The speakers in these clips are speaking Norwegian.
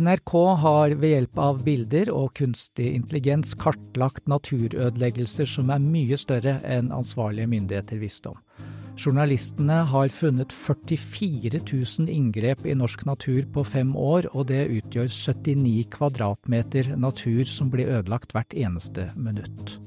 NRK har ved hjelp av bilder og kunstig intelligens kartlagt naturødeleggelser som er mye større enn ansvarlige myndigheter visste om. Journalistene har funnet 44 000 inngrep i norsk natur på fem år, og det utgjør 79 kvadratmeter natur som blir ødelagt hvert eneste minutt.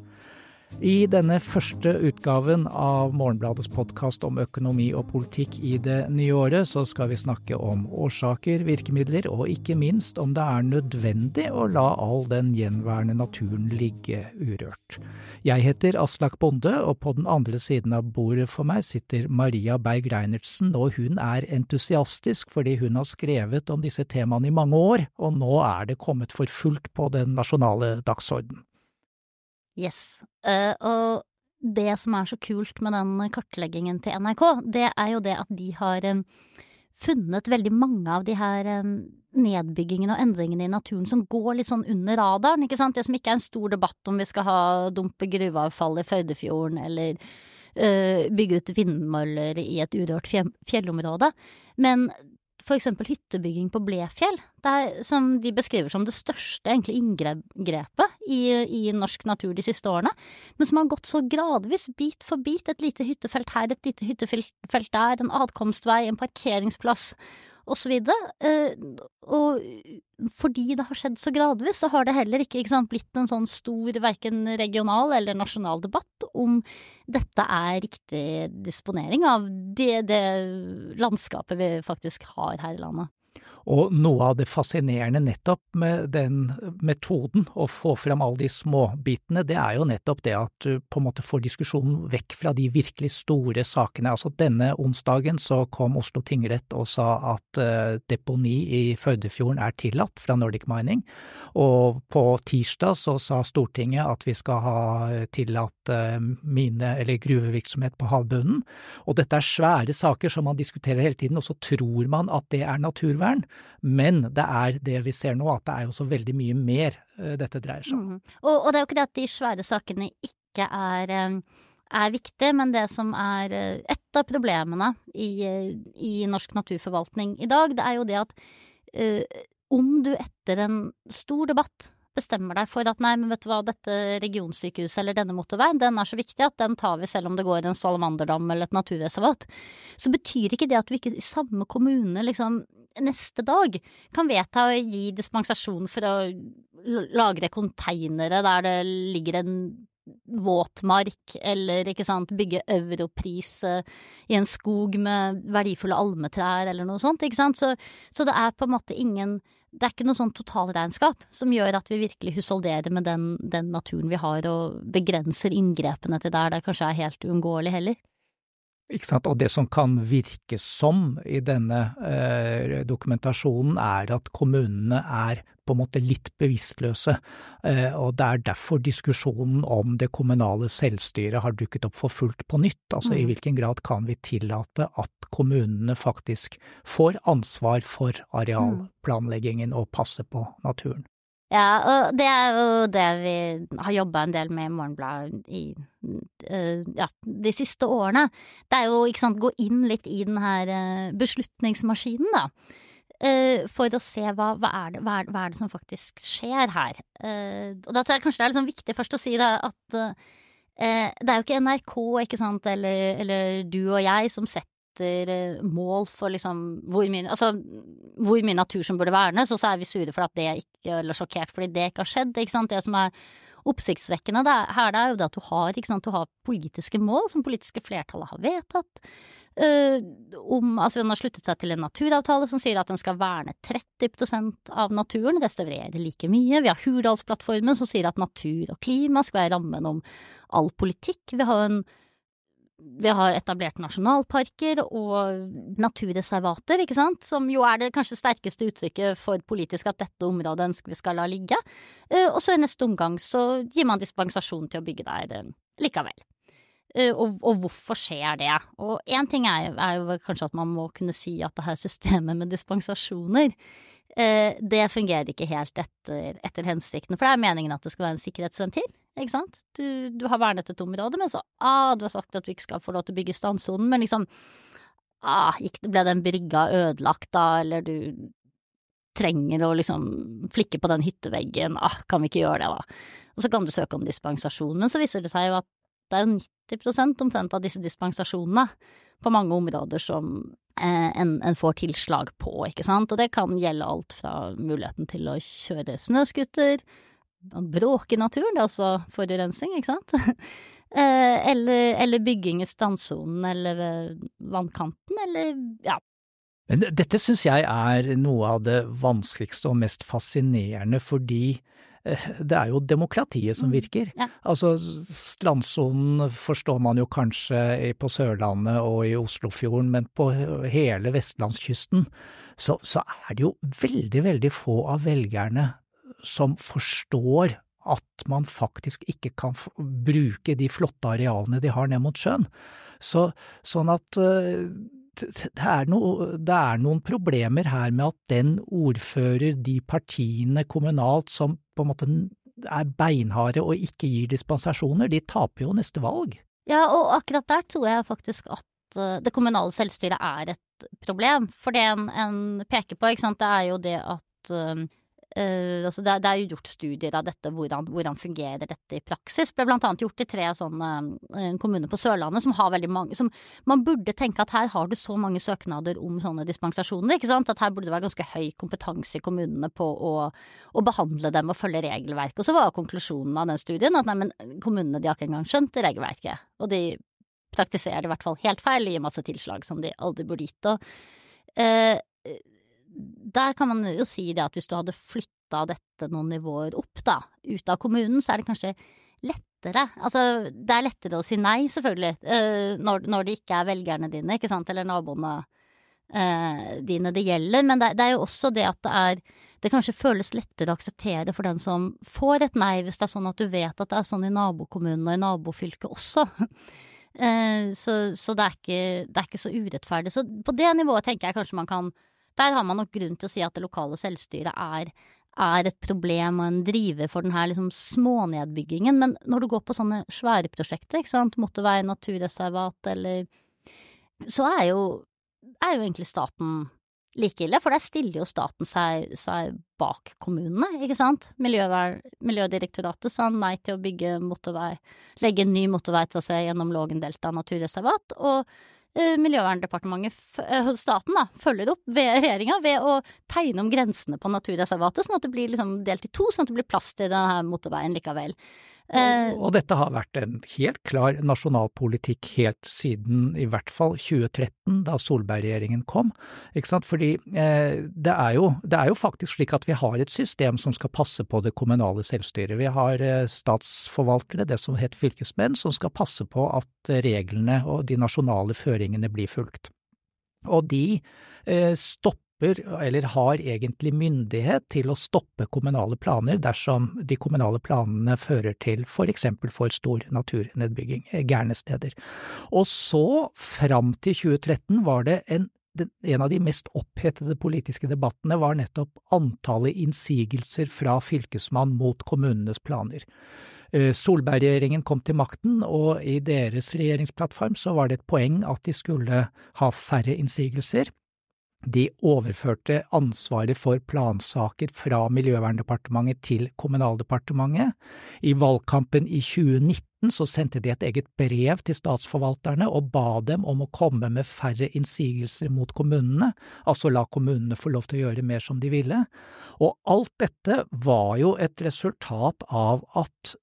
I denne første utgaven av Morgenbladets podkast om økonomi og politikk i det nye året, så skal vi snakke om årsaker, virkemidler og ikke minst om det er nødvendig å la all den gjenværende naturen ligge urørt. Jeg heter Aslak Bonde, og på den andre siden av bordet for meg sitter Maria Berg Reinertsen, og hun er entusiastisk fordi hun har skrevet om disse temaene i mange år, og nå er det kommet for fullt på den nasjonale dagsorden. Yes. Uh, og det som er så kult med den kartleggingen til NRK, det er jo det at de har um, funnet veldig mange av de her um, nedbyggingene og endringene i naturen som går litt sånn under radaren, ikke sant. Det som ikke er en stor debatt om vi skal ha dumpe gruveavfall i Førdefjorden eller uh, bygge ut vindmøller i et urørt fjellområde. Men for eksempel hyttebygging på Blefjell, er, som de beskriver som det største egentlig inngrepet i, i, norsk natur de siste årene, men som har gått så gradvis, bit for bit, et lite hyttefelt her, et lite hyttefelt der, en adkomstvei, en parkeringsplass, og. Eh, og fordi det har skjedd så gradvis, så har det heller ikke, ikke sant, blitt en sånn stor verken regional eller nasjonal debatt om dette er riktig disponering av det, det landskapet vi faktisk har her i landet. Og noe av det fascinerende nettopp med den metoden, å få fram alle de småbitene, det er jo nettopp det at du på en måte får diskusjonen vekk fra de virkelig store sakene. Altså denne onsdagen så kom Oslo tingrett og sa at uh, deponi i Førdefjorden er tillatt fra Nordic Mining, og på tirsdag så sa Stortinget at vi skal ha tillatt uh, mine- eller gruvevirksomhet på havbunnen. Og dette er svære saker som man diskuterer hele tiden, og så tror man at det er naturvern. Men det er det vi ser nå, at det er jo så veldig mye mer uh, dette dreier seg om. Mm. Og, og, det er jo ikke det at de svære sakene ikke er, um, er viktige, men det som er uh, et av problemene i, uh, i, norsk naturforvaltning i dag, det er jo det at om du etter en stor debatt bestemmer deg for at nei, men vet du hva, dette regionsykehuset eller denne motorveien, den er så viktig at den tar vi selv om det går en salamanderdam eller et naturreservat, så betyr ikke det at du ikke i samme kommune liksom neste dag kan vedta å gi dispensasjon for å lagre konteinere der det ligger en våtmark, eller ikke sant, bygge Europris i en skog med verdifulle almetrær, eller noe sånt, ikke sant, så, så det er på en måte ingen det er ikke noe sånn totalregnskap som gjør at vi virkelig husholderer med den, den naturen vi har, og begrenser inngrepene til der det kanskje er helt uunngåelig heller. Og det som kan virke som i denne eh, dokumentasjonen, er at kommunene er på en måte litt bevisstløse, eh, og det er derfor diskusjonen om det kommunale selvstyret har dukket opp for fullt på nytt. Altså mm. i hvilken grad kan vi tillate at kommunene faktisk får ansvar for mm. arealplanleggingen og passe på naturen? Ja, og det er jo det vi har jobba en del med i Morgenbladet i uh, ja, de siste årene. Det er jo, ikke sant, gå inn litt i den her uh, beslutningsmaskinen, da. Uh, for å se hva, hva, er det, hva, er, hva, er det, som faktisk skjer her. og da tror jeg kanskje det er liksom viktig først å si det at det er jo ikke NRK, ikke sant, eller, eller du og jeg som setter setter eh, mål for liksom hvor mye, altså, hvor mye natur som burde vernes, og så er vi sure for at det ikke, eller sjokkert fordi det ikke har skjedd. ikke sant? Det som er oppsiktsvekkende det er, her, det er jo det at du har, sant, du har politiske mål som politiske flertallet har vedtatt. Uh, om, altså Den har sluttet seg til en naturavtale som sier at den skal verne 30% av naturen, restaurere like mye. Vi har Hurdalsplattformen som sier at natur og klima skal være rammen om all politikk. Vi har en vi har etablert nasjonalparker og naturreservater, ikke sant, som jo er det kanskje sterkeste uttrykket for politisk at dette området ønsker vi skal la ligge. Eh, og så i neste omgang så gir man dispensasjon til å bygge der eh, likevel. Eh, og, og, hvorfor skjer det? Og én ting er, er, jo kanskje at man må kunne si at det her systemet med dispensasjoner, det fungerer ikke helt etter, etter hensikten, for det er meningen at det skal være en sikkerhetsventil ikke sant? Du, du har vernet et område, men så ah, du har sagt at du ikke skal få lov til å bygge strandsonen, men liksom ah, ble den brygga ødelagt da, eller du trenger å liksom flikke på den hytteveggen, ah, kan vi ikke gjøre det, da? Og så kan du søke om dispensasjon, men så viser det seg jo at det er jo 90 omtrent av disse dispensasjonene på mange områder som eh, en, en, får tilslag på, ikke sant, og det kan gjelde alt fra muligheten til å kjøre snøscooter, bråke i naturen, det er også forurensning, ikke sant, eh, eller, eller bygging i strandsonen eller ved vannkanten, eller ja, men dette syns jeg er noe av det vanskeligste og mest fascinerende, fordi eh, det er jo demokratiet som mm, virker. Ja. Altså, strandsonen forstår man jo kanskje på Sørlandet og i Oslofjorden, men på hele vestlandskysten så, så er det jo veldig, veldig få av velgerne som forstår at man faktisk ikke kan bruke de flotte arealene de har ned mot sjøen. Så, sånn at uh, det er, no, det er, noen problemer her med at den ordfører, de partiene kommunalt som på en måte er beinharde og ikke gir dispensasjoner, de taper jo neste valg. Ja, og akkurat der tror jeg faktisk at eh, det kommunale selvstyret er et problem. For det en, en peker på, det er jo det at Uh, altså det, det, er jo gjort studier av dette, hvordan, hvordan fungerer dette i praksis. Det ble blant annet gjort i tre sånne uh, kommuner på Sørlandet som har veldig mange som Man burde tenke at her har du så mange søknader om sånne dispensasjoner, ikke sant. At her burde det være ganske høy kompetanse i kommunene på å, å behandle dem og følge regelverket. Og så var konklusjonen av den studien at nei, men kommunene de har ikke engang skjønt regelverket. Og de praktiserer det i hvert fall helt feil, gir masse tilslag som de aldri burde gitt. Og uh, der kan man jo si det at hvis du hadde flytta dette noen nivåer opp, da, ut av kommunen, så er det kanskje lettere. Altså, det er lettere å si nei, selvfølgelig, uh, når, når, det ikke er velgerne dine, ikke sant, eller naboene uh, dine det gjelder, men det, det, er jo også det at det er det kanskje føles lettere å akseptere for den som får et nei, hvis det er sånn at du vet at det er sånn i nabokommunen og i nabofylket også. Uh, så, så det, er ikke, det er ikke så urettferdig. Så på det nivået tenker jeg kanskje man kan der har man nok grunn til å si at det lokale selvstyret er, er et problem og en driver for den her liksom smånedbyggingen. Men når du går på sånne svære prosjekter, ikke sant, motorvei, naturreservat eller Så er jo, er jo egentlig staten like ille, for der stiller jo staten seg, seg bak kommunene, ikke sant. Miljøver, Miljødirektoratet sa nei til å bygge motorvei, legge en ny motorveitrasé gjennom Lågendeltaet naturreservat, og Miljøverndepartementet, eh, staten, da, følger opp ved regjeringa ved å tegne om grensene på naturreservatet, sånn at det blir liksom delt i to, sånn at det blir plass til denne motorveien likevel. Eh, og, dette har vært en helt klar nasjonal politikk helt siden i hvert fall 2013, da Solberg-regjeringen kom. Ikke sant? Fordi eh, det, er jo, det, er jo, faktisk slik at vi har et system som skal passe på det kommunale selvstyret. Vi har eh, statsforvaltere, det som heter fylkesmenn, som skal passe på at reglene og de nasjonale føringene blir fulgt. Og de eh, stopper, eller har egentlig myndighet til å stoppe kommunale planer dersom de kommunale planene fører til for eksempel for stor naturnedbygging gærne steder. Og så, fram til 2013, var det en en av de mest opphetede politiske debattene var nettopp antallet innsigelser fra fylkesmann mot kommunenes planer. Eh, Solberg-regjeringen kom til makten, og i deres regjeringsplattform så var det et poeng at de skulle ha færre innsigelser. De overførte ansvaret for plansaker fra Miljøverndepartementet til Kommunaldepartementet. I valgkampen i 2019 så sendte de et eget brev til statsforvalterne og ba dem om å komme med færre innsigelser mot kommunene, altså la kommunene få lov til å gjøre mer som de ville. Og alt dette var jo et resultat av at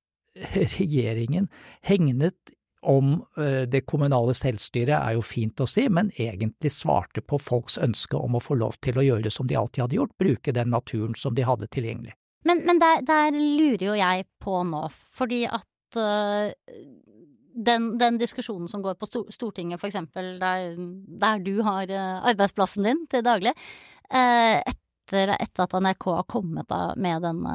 regjeringen hegnet om eh, det kommunale selvstyret er jo fint å si, men egentlig svarte på folks ønske om å få lov til å gjøre som de alltid hadde gjort, bruke den naturen som de hadde tilgjengelig. Men, men der, der, lurer jo jeg på nå, fordi at uh, den, den, diskusjonen som går på Stortinget, for eksempel, der, der du har uh, arbeidsplassen din til daglig, uh, etter, etter, at NRK har kommet med denne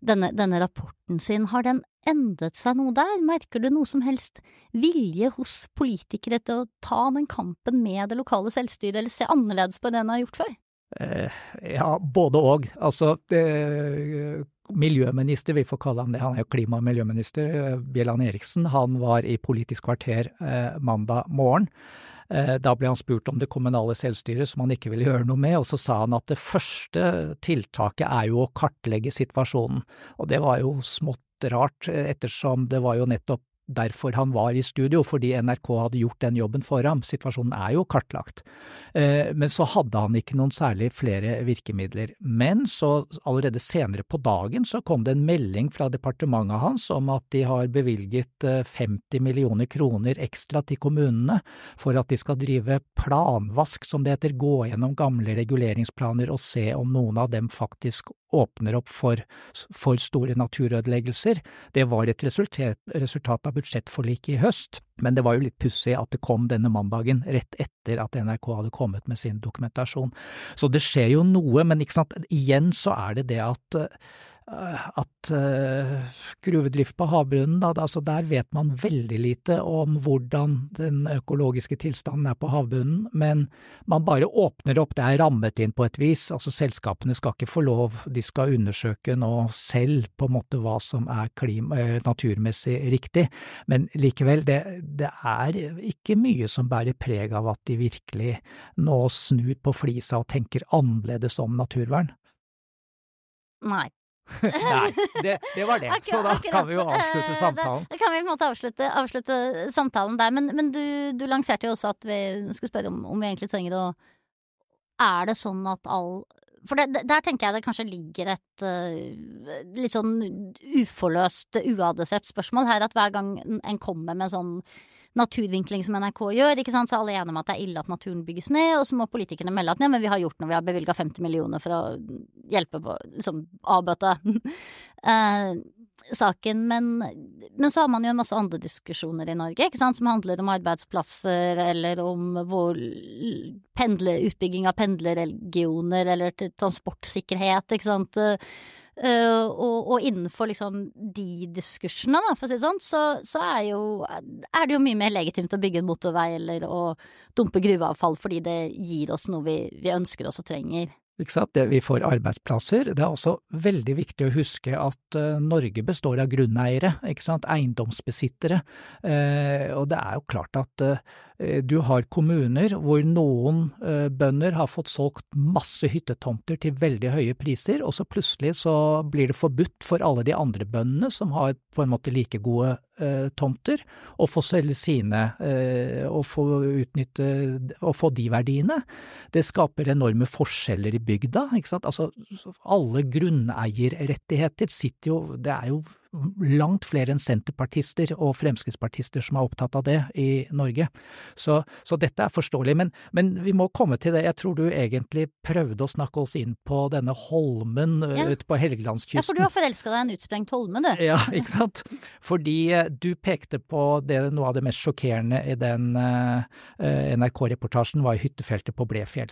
denne, denne, rapporten sin, har den endret seg noe der? Merker du noe som helst vilje hos politikere til å ta den kampen med det lokale selvstyret, eller se annerledes på det en har gjort før? Eh, ja, både og. Altså, det, miljøminister, vi får kalle han det, han er jo klima- og miljøminister, Bjelland Eriksen, han var i Politisk kvarter mandag morgen. Da ble han spurt om det kommunale selvstyret, som han ikke ville gjøre noe med, og så sa han at det første tiltaket er jo å kartlegge situasjonen. Og det var jo smått rart, ettersom det var jo nettopp derfor han var i studio, fordi NRK hadde gjort den jobben for ham. Situasjonen er jo kartlagt. Eh, men så hadde han ikke noen særlig flere virkemidler. Men så allerede senere på dagen så kom det en melding fra departementet hans om at de har bevilget 50 eh, millioner kroner ekstra til kommunene for at de skal drive planvask, som det heter, gå gjennom gamle reguleringsplaner og se om noen av dem faktisk åpner opp for, for store naturødeleggelser. Det var et resultat, resultat av budsjettforliket i høst, men det var jo litt pussig at det kom denne mandagen rett etter at NRK hadde kommet med sin dokumentasjon. Så det skjer jo noe, men igjen så er det det at Eh, at uh, gruvedrift på havbunnen, altså der vet man veldig lite om hvordan den økologiske tilstanden er på havbunnen, men man bare åpner opp, det er rammet inn på et vis, altså selskapene skal ikke få lov, de skal undersøke nå selv på en måte hva som er klima, eh, naturmessig riktig, men likevel, det, det er ikke mye som bærer preg av at de virkelig nå snur på flisa og tenker annerledes om naturvern. Nei, Nei, det, det, var det. Så da kan vi jo avslutte samtalen. Da kan vi på en måte avslutte, avslutte samtalen der. Men, men du, du, lanserte jo også at vi skulle spørre om, om vi egentlig trenger å Er det sånn at all for det, der tenker jeg det kanskje ligger et uh, litt sånn uforløst, uadressert spørsmål her, at hver gang en kommer med sånn naturvinkling som NRK gjør, ikke sant, så alle er enige om at det er ille at naturen bygges ned, og så må politikerne melde at nei, men vi har gjort noe, vi har bevilga 50 millioner for å hjelpe på, liksom avbøte uh, saken. Men, men, så har man jo en masse andre diskusjoner i Norge, ikke sant, som handler om arbeidsplasser, eller om vår pendle, utbygging av pendlerregioner, eller transportsikkerhet, ikke sant. Uh, og, og, innenfor liksom de diskursene, da, for å si det sånn, så, så er, jo, er, det jo mye mer legitimt å bygge en motorvei eller å dumpe gruveavfall fordi det gir oss noe vi, vi ønsker oss og trenger. Ikke sant? Vi får arbeidsplasser. Det er også veldig viktig å huske at uh, Norge består av grunneiere, ikke sant? eiendomsbesittere. Uh, og det er jo klart at Eh, du har kommuner hvor noen eh, bønder har fått solgt masse hyttetomter til veldig høye priser, og så plutselig så blir det forbudt for alle de andre bøndene som har på en måte like gode eh, tomter, å få selge sine og få utnytte og få de verdiene. Det skaper enorme forskjeller i bygda, ikke sant. Altså alle grunneierrettigheter sitter jo, det er jo langt flere enn senterpartister og fremskrittspartister som er opptatt av det i Norge. Så, så dette er forståelig. Men, men, vi må komme til det. Jeg tror du egentlig prøvde å snakke oss inn på denne holmen ja. ute på Helgelandskysten. Ja, for du har forelska deg i en utsprengt holme, du. Ja, ikke sant. Fordi du pekte på det, noe av det mest sjokkerende i den uh, NRK-reportasjen var i hyttefeltet på Blefjell.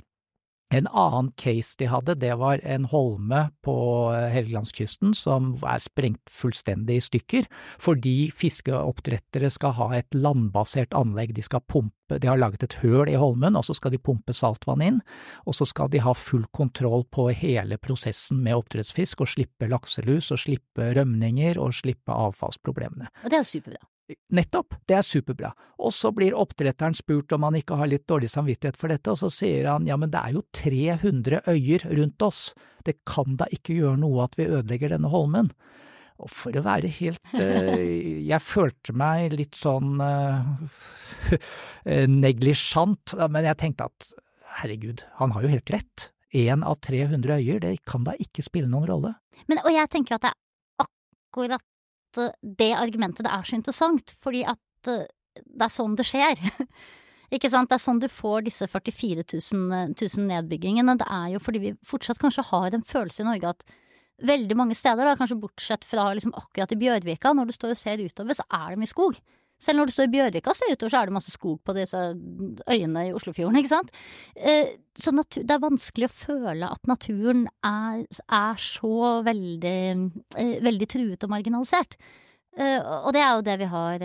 En annen case de hadde, det var en holme på eh, Helgelandskysten som er sprengt fullstendig i stykker, fordi fiskeoppdrettere skal ha et landbasert anlegg. De skal pumpe, de har laget et høl i holmen, og så skal de pumpe saltvann inn, og så skal de ha full kontroll på hele prosessen med oppdrettsfisk, og slippe lakselus, og slippe rømninger, og slippe avfallsproblemene. Og det er superbra. Nettopp, det er superbra. Og så blir oppdretteren spurt om han ikke har litt dårlig samvittighet for dette, og så sier han ja, men det er jo 300 øyer rundt oss, det kan da ikke gjøre noe at vi ødelegger denne holmen. Og for å være helt uh, Jeg følte meg litt sånn uh, neglisjant, men jeg tenkte at herregud, han har jo helt rett. Én av 300 øyer, det kan da ikke spille noen rolle. Men, og jeg tenker at det er akkurat det argumentet det er så interessant, fordi at eh, det er sånn det skjer. Ikke sant? Det er sånn du får disse 44 000, 000 nedbyggingene. Det er jo fordi vi fortsatt kanskje har en følelse i Norge at veldig mange steder, da, kanskje bortsett fra liksom akkurat i Bjørvika, når du står og ser utover, så er det mye skog. Selv når du står i Bjørvika og ser utover, så er det masse skog på disse øyene i Oslofjorden, ikke sant. Så så det er vanskelig å føle at naturen er, er så veldig, eh, veldig, truet og marginalisert. Eh, og det er jo det vi har,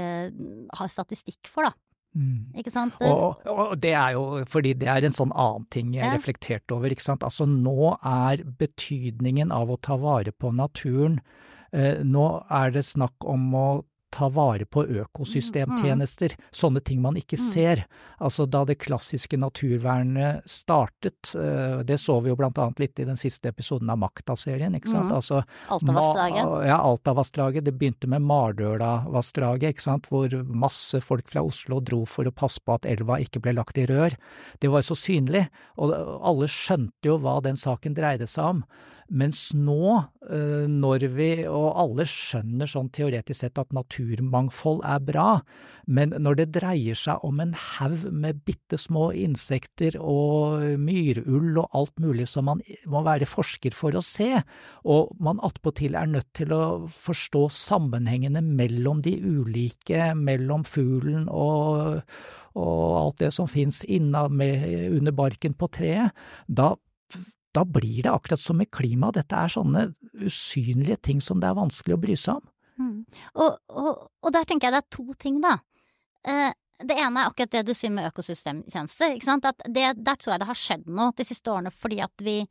har statistikk for, da. Mm. Ikke sant? Og, og, det er jo fordi det er en sånn annen ting jeg ja. reflekterte over, ikke sant. Altså nå er betydningen av å ta vare på naturen eh, Nå er det snakk om å ta vare på økosystemtjenester, mm. sånne ting man ikke mm. ser. Altså da det klassiske naturvernet startet, eh, det så vi jo blant annet litt i den siste episoden av Makta-serien, ikke sant. Mm. Altså, Altavassdraget. Ja, Altavassdraget. Det begynte med Mardølavassdraget, ikke sant, hvor masse folk fra Oslo dro for å passe på at elva ikke ble lagt i rør. Det var så synlig, og alle skjønte jo hva den saken dreide seg om. Mens nå, eh, når vi, og alle skjønner sånn teoretisk sett at naturmangfold er bra, men når det dreier seg om en haug med bitte små insekter og myrull og alt mulig som man må være forsker for å se, og man attpåtil er nødt til å forstå sammenhengene mellom de ulike, mellom fuglen og, og alt det som fins under barken på treet, da da blir det akkurat som med klima, dette er sånne usynlige ting som det er vanskelig å bry seg om. Mm. Og, og, og, der tenker jeg det er to ting, da. Eh, det ene er akkurat det du sier med økosystemtjenester. Ikke sant? At det, der tror jeg det har skjedd noe de siste årene fordi at vi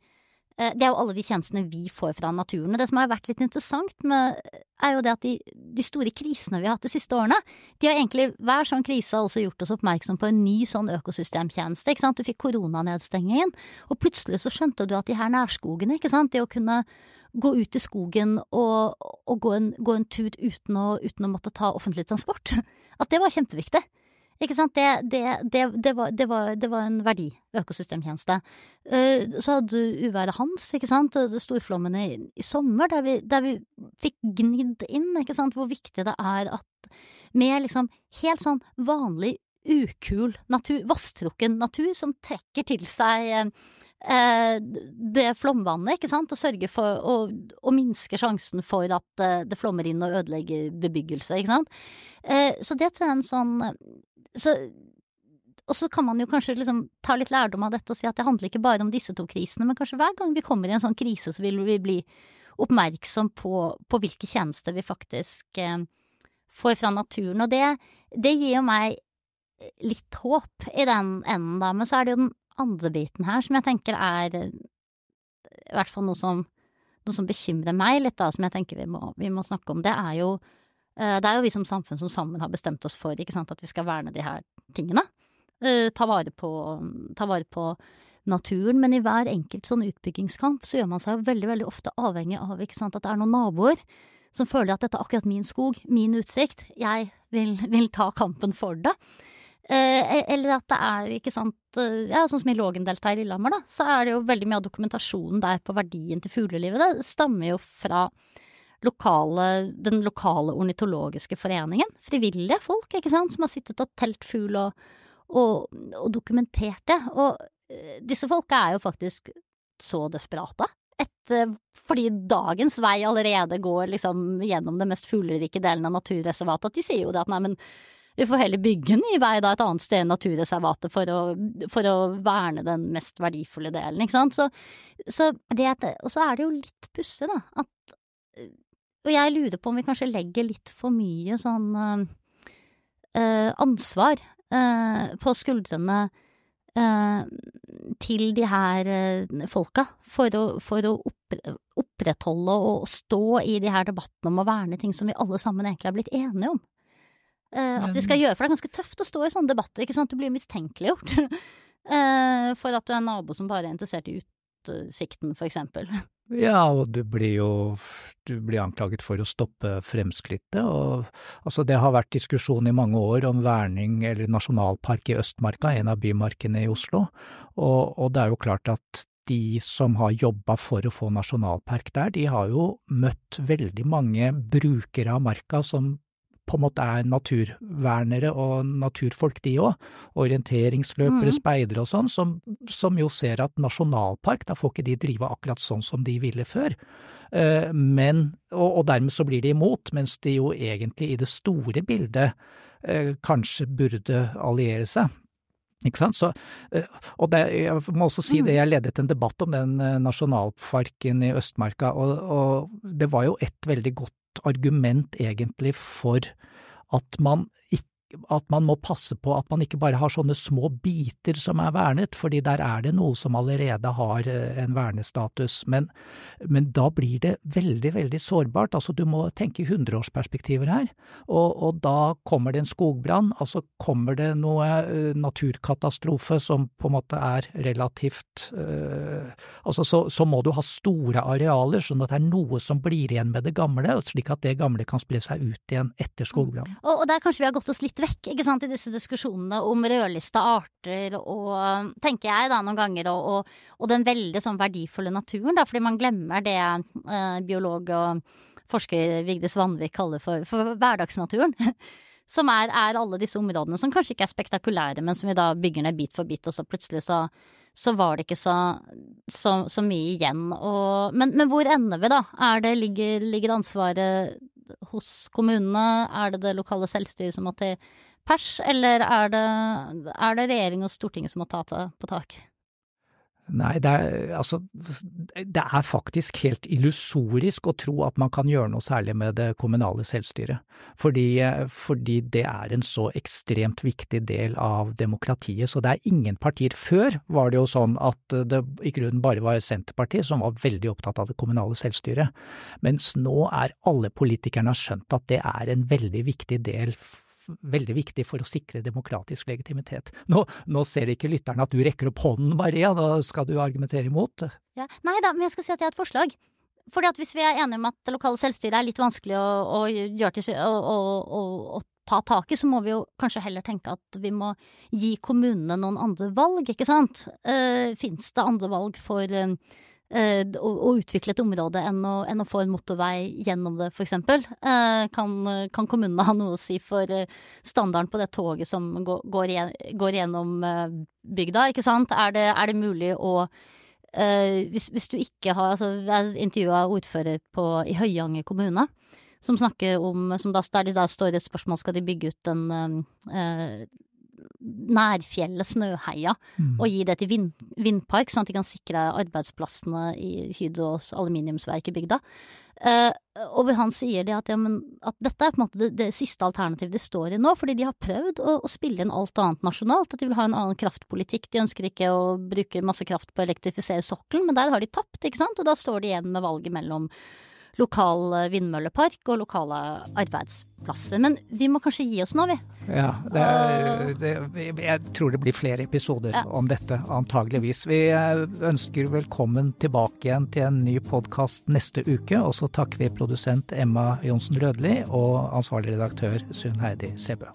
det er jo alle de tjenestene vi får fra naturen. Og det som har vært litt interessant med, er jo det at de, de, store krisene vi har hatt de siste årene, de har egentlig, hver sånn krise har også gjort oss oppmerksom på en ny sånn økosystemtjeneste, ikke sant. Du fikk koronanedstengingen, og plutselig så skjønte du at de her nærskogene, ikke sant, det å kunne gå ut i skogen og, og gå, en, gå, en, tur uten å, uten å måtte ta offentlig transport, at det var kjempeviktig. Ikke sant, det, det, det, det var, var, var, en verdi, økosystemtjeneste. Eh, så hadde du uværet Hans, ikke sant, storflommene i, i sommer, der vi, der vi fikk gnidd inn, ikke sant, hvor viktig det er at med liksom helt sånn vanlig ukul natur, vasstrukken natur, som trekker til seg eh, det flomvannet, ikke sant, og sørger for å minske sjansen for at eh, det flommer inn og ødelegger bebyggelse, ikke sant. Eh, så det tror jeg er en sånn så, og så kan man jo kanskje liksom ta litt lærdom av dette og si at det handler ikke bare om disse to krisene, men kanskje hver gang vi kommer i en sånn krise, så vil vi bli oppmerksom på, på hvilke tjenester vi faktisk eh, får fra naturen. Og det, det, gir jo meg litt håp i den enden, da. Men så er det jo den andre biten her som jeg tenker er i hvert fall noe som, noe som bekymrer meg litt, da, som jeg tenker vi må, vi må snakke om. Det er jo Eh, det er jo vi som samfunn som sammen har bestemt oss for ikke sant, at vi skal verne de her tingene. Eh, ta vare på, ta vare på naturen, men i hver enkelt sånn utbyggingskamp så gjør man seg veldig, veldig ofte avhengig av ikke sant, at det er noen naboer som føler at dette er akkurat min skog, min utsikt, jeg vil, vil ta kampen for det. Eh, e, eller at det er, ikke sant, ja, sånn som i Lågendeltaet i Lillehammer, da, så er det jo veldig mye av dokumentasjonen der på verdien til fuglelivet. Det stammer jo fra lokale, den lokale ornitologiske foreningen. Frivillige folk, ikke sant, som har sittet og telt fugl og, og, og, dokumentert det. Og uh, disse folka er jo faktisk så desperate. Et, fordi dagens vei allerede går liksom gjennom den mest fuglerike delen av naturreservatet, at de sier jo det at nei, men vi får heller bygge en ny vei da et annet sted enn naturreservatet for å, for å verne den mest verdifulle delen, ikke sant. Så, så det, og så er det jo litt pussig, da, at og jeg lurer på om vi kanskje legger litt for mye sånn øh, ansvar øh, på skuldrene øh, til de her folka for å, for å opprettholde og stå i de her debattene om å verne ting som vi alle sammen egentlig har blitt enige om. At vi skal gjøre, For det er ganske tøft å stå i sånne debatter, ikke sant, du blir mistenkeliggjort. for at du er en nabo som bare er interessert i utsikten, for eksempel. Ja, og du blir jo du blir anklaget for å stoppe fremskrittet, og altså det har vært diskusjon i mange år om verning eller nasjonalpark i Østmarka, en av bymarkene i Oslo, og, og det er jo klart at de som har jobba for å få nasjonalpark der, de har jo møtt veldig mange brukere av marka som på en måte er naturvernere og naturfolk, de òg. Orienteringsløpere, mm. speidere og sånn, som, som, jo ser at nasjonalpark, da får ikke de drive akkurat sånn som de ville før. Uh, men, og, og, dermed så blir de imot, mens de jo egentlig i det store bildet uh, kanskje burde alliere seg. Ikke sant? Så, uh, og det, jeg må også si det, mm. jeg ledet en debatt om den nasjonalparken i Østmarka, og, og det var jo et veldig godt argument egentlig for at man ikke at man må passe på at man ikke bare har sånne små biter som er vernet, fordi der er det noe som allerede har eh, en vernestatus. Men, men da blir det veldig, veldig sårbart. Altså du må tenke hundreårsperspektiver her. Og, og, da kommer det en skogbrann, altså kommer det noe uh, naturkatastrofe som på en måte er relativt uh, Altså så, så, må du ha store arealer, sånn at det er noe som blir igjen med det gamle, slik at det gamle kan spille seg ut igjen etter skogbrann. Mm. Og, og der kanskje vi har gått oss litt vekk ikke sant, i disse diskusjonene om rødlista arter og, tenker jeg da noen ganger, og, og, og den veldig sånn verdifulle naturen, da, fordi man glemmer det eh, biolog og forsker Vigdis Vanvik kaller for, for hverdagsnaturen. Som er, er, alle disse områdene som kanskje ikke er spektakulære, men som vi da bygger ned bit for bit, og så plutselig så, så var det ikke så, så, så mye igjen. Og, men, men, hvor ender vi, da? Er det, ligger, ligger ansvaret hos kommunene? Er det det lokale selvstyret som må til pers, eller er det, det regjering og Stortinget som må ta på tak? Nei, det er, altså, det er faktisk helt illusorisk å tro at man kan gjøre noe særlig med det kommunale selvstyret, fordi, fordi, det er en så ekstremt viktig del av demokratiet. Så det er ingen partier. Før var det jo sånn at det i grunnen bare var Senterpartiet som var veldig opptatt av det kommunale selvstyret, mens nå er alle politikerne skjønt at det er en veldig viktig del veldig viktig for å sikre demokratisk legitimitet. Nå, nå ser ikke lytterne at du rekker opp hånden, Maria, da skal du argumentere imot? Ja. Nei da, men jeg skal si at jeg har et forslag. Fordi at hvis vi er enige om at lokale selvstyret er litt vanskelig å, å gjøre til å, å, å, ta tak i, så må vi jo kanskje heller tenke at vi må gi kommunene noen andre valg, ikke sant? Uh, Fins det andre valg for uh, Eh, å, å, utvikle et område enn å, enn å, få en motorvei gjennom det, eksempel. Eh, kan, kan kommunene ha noe å si for eh, standarden på det toget som går, går gjennom bygda, ikke sant? Er det, er det mulig å hvis, hvis, du ikke har altså Jeg intervjua ordfører på, i Høyanger kommune som snakker om som da, Der det da står et spørsmål skal de bygge ut en uh, nærfjellet Snøheia mm. og gi det til vind, vindpark, sånn at de kan sikre arbeidsplassene i Hydros aluminiumsverk i bygda. Uh, og han sier det at, ja, men, at dette er på en måte det, det, siste alternativet de står i nå, fordi de har prøvd å, å, spille inn alt annet nasjonalt, at de vil ha en annen kraftpolitikk. De ønsker ikke å bruke masse kraft på å elektrifisere sokkelen, men der har de tapt, ikke sant, og da står de igjen med valget mellom lokal eh, vindmøllepark og lokale arbeidsplasser. Men vi må kanskje gi oss nå, vi. Ja, det er, det, jeg tror det blir flere episoder ja. om dette, antageligvis. Vi eh, ønsker velkommen tilbake igjen til en ny podkast neste uke. Og så takker vi produsent Emma Johnsen Rødli og ansvarlig redaktør Sunn Heidi Sebø.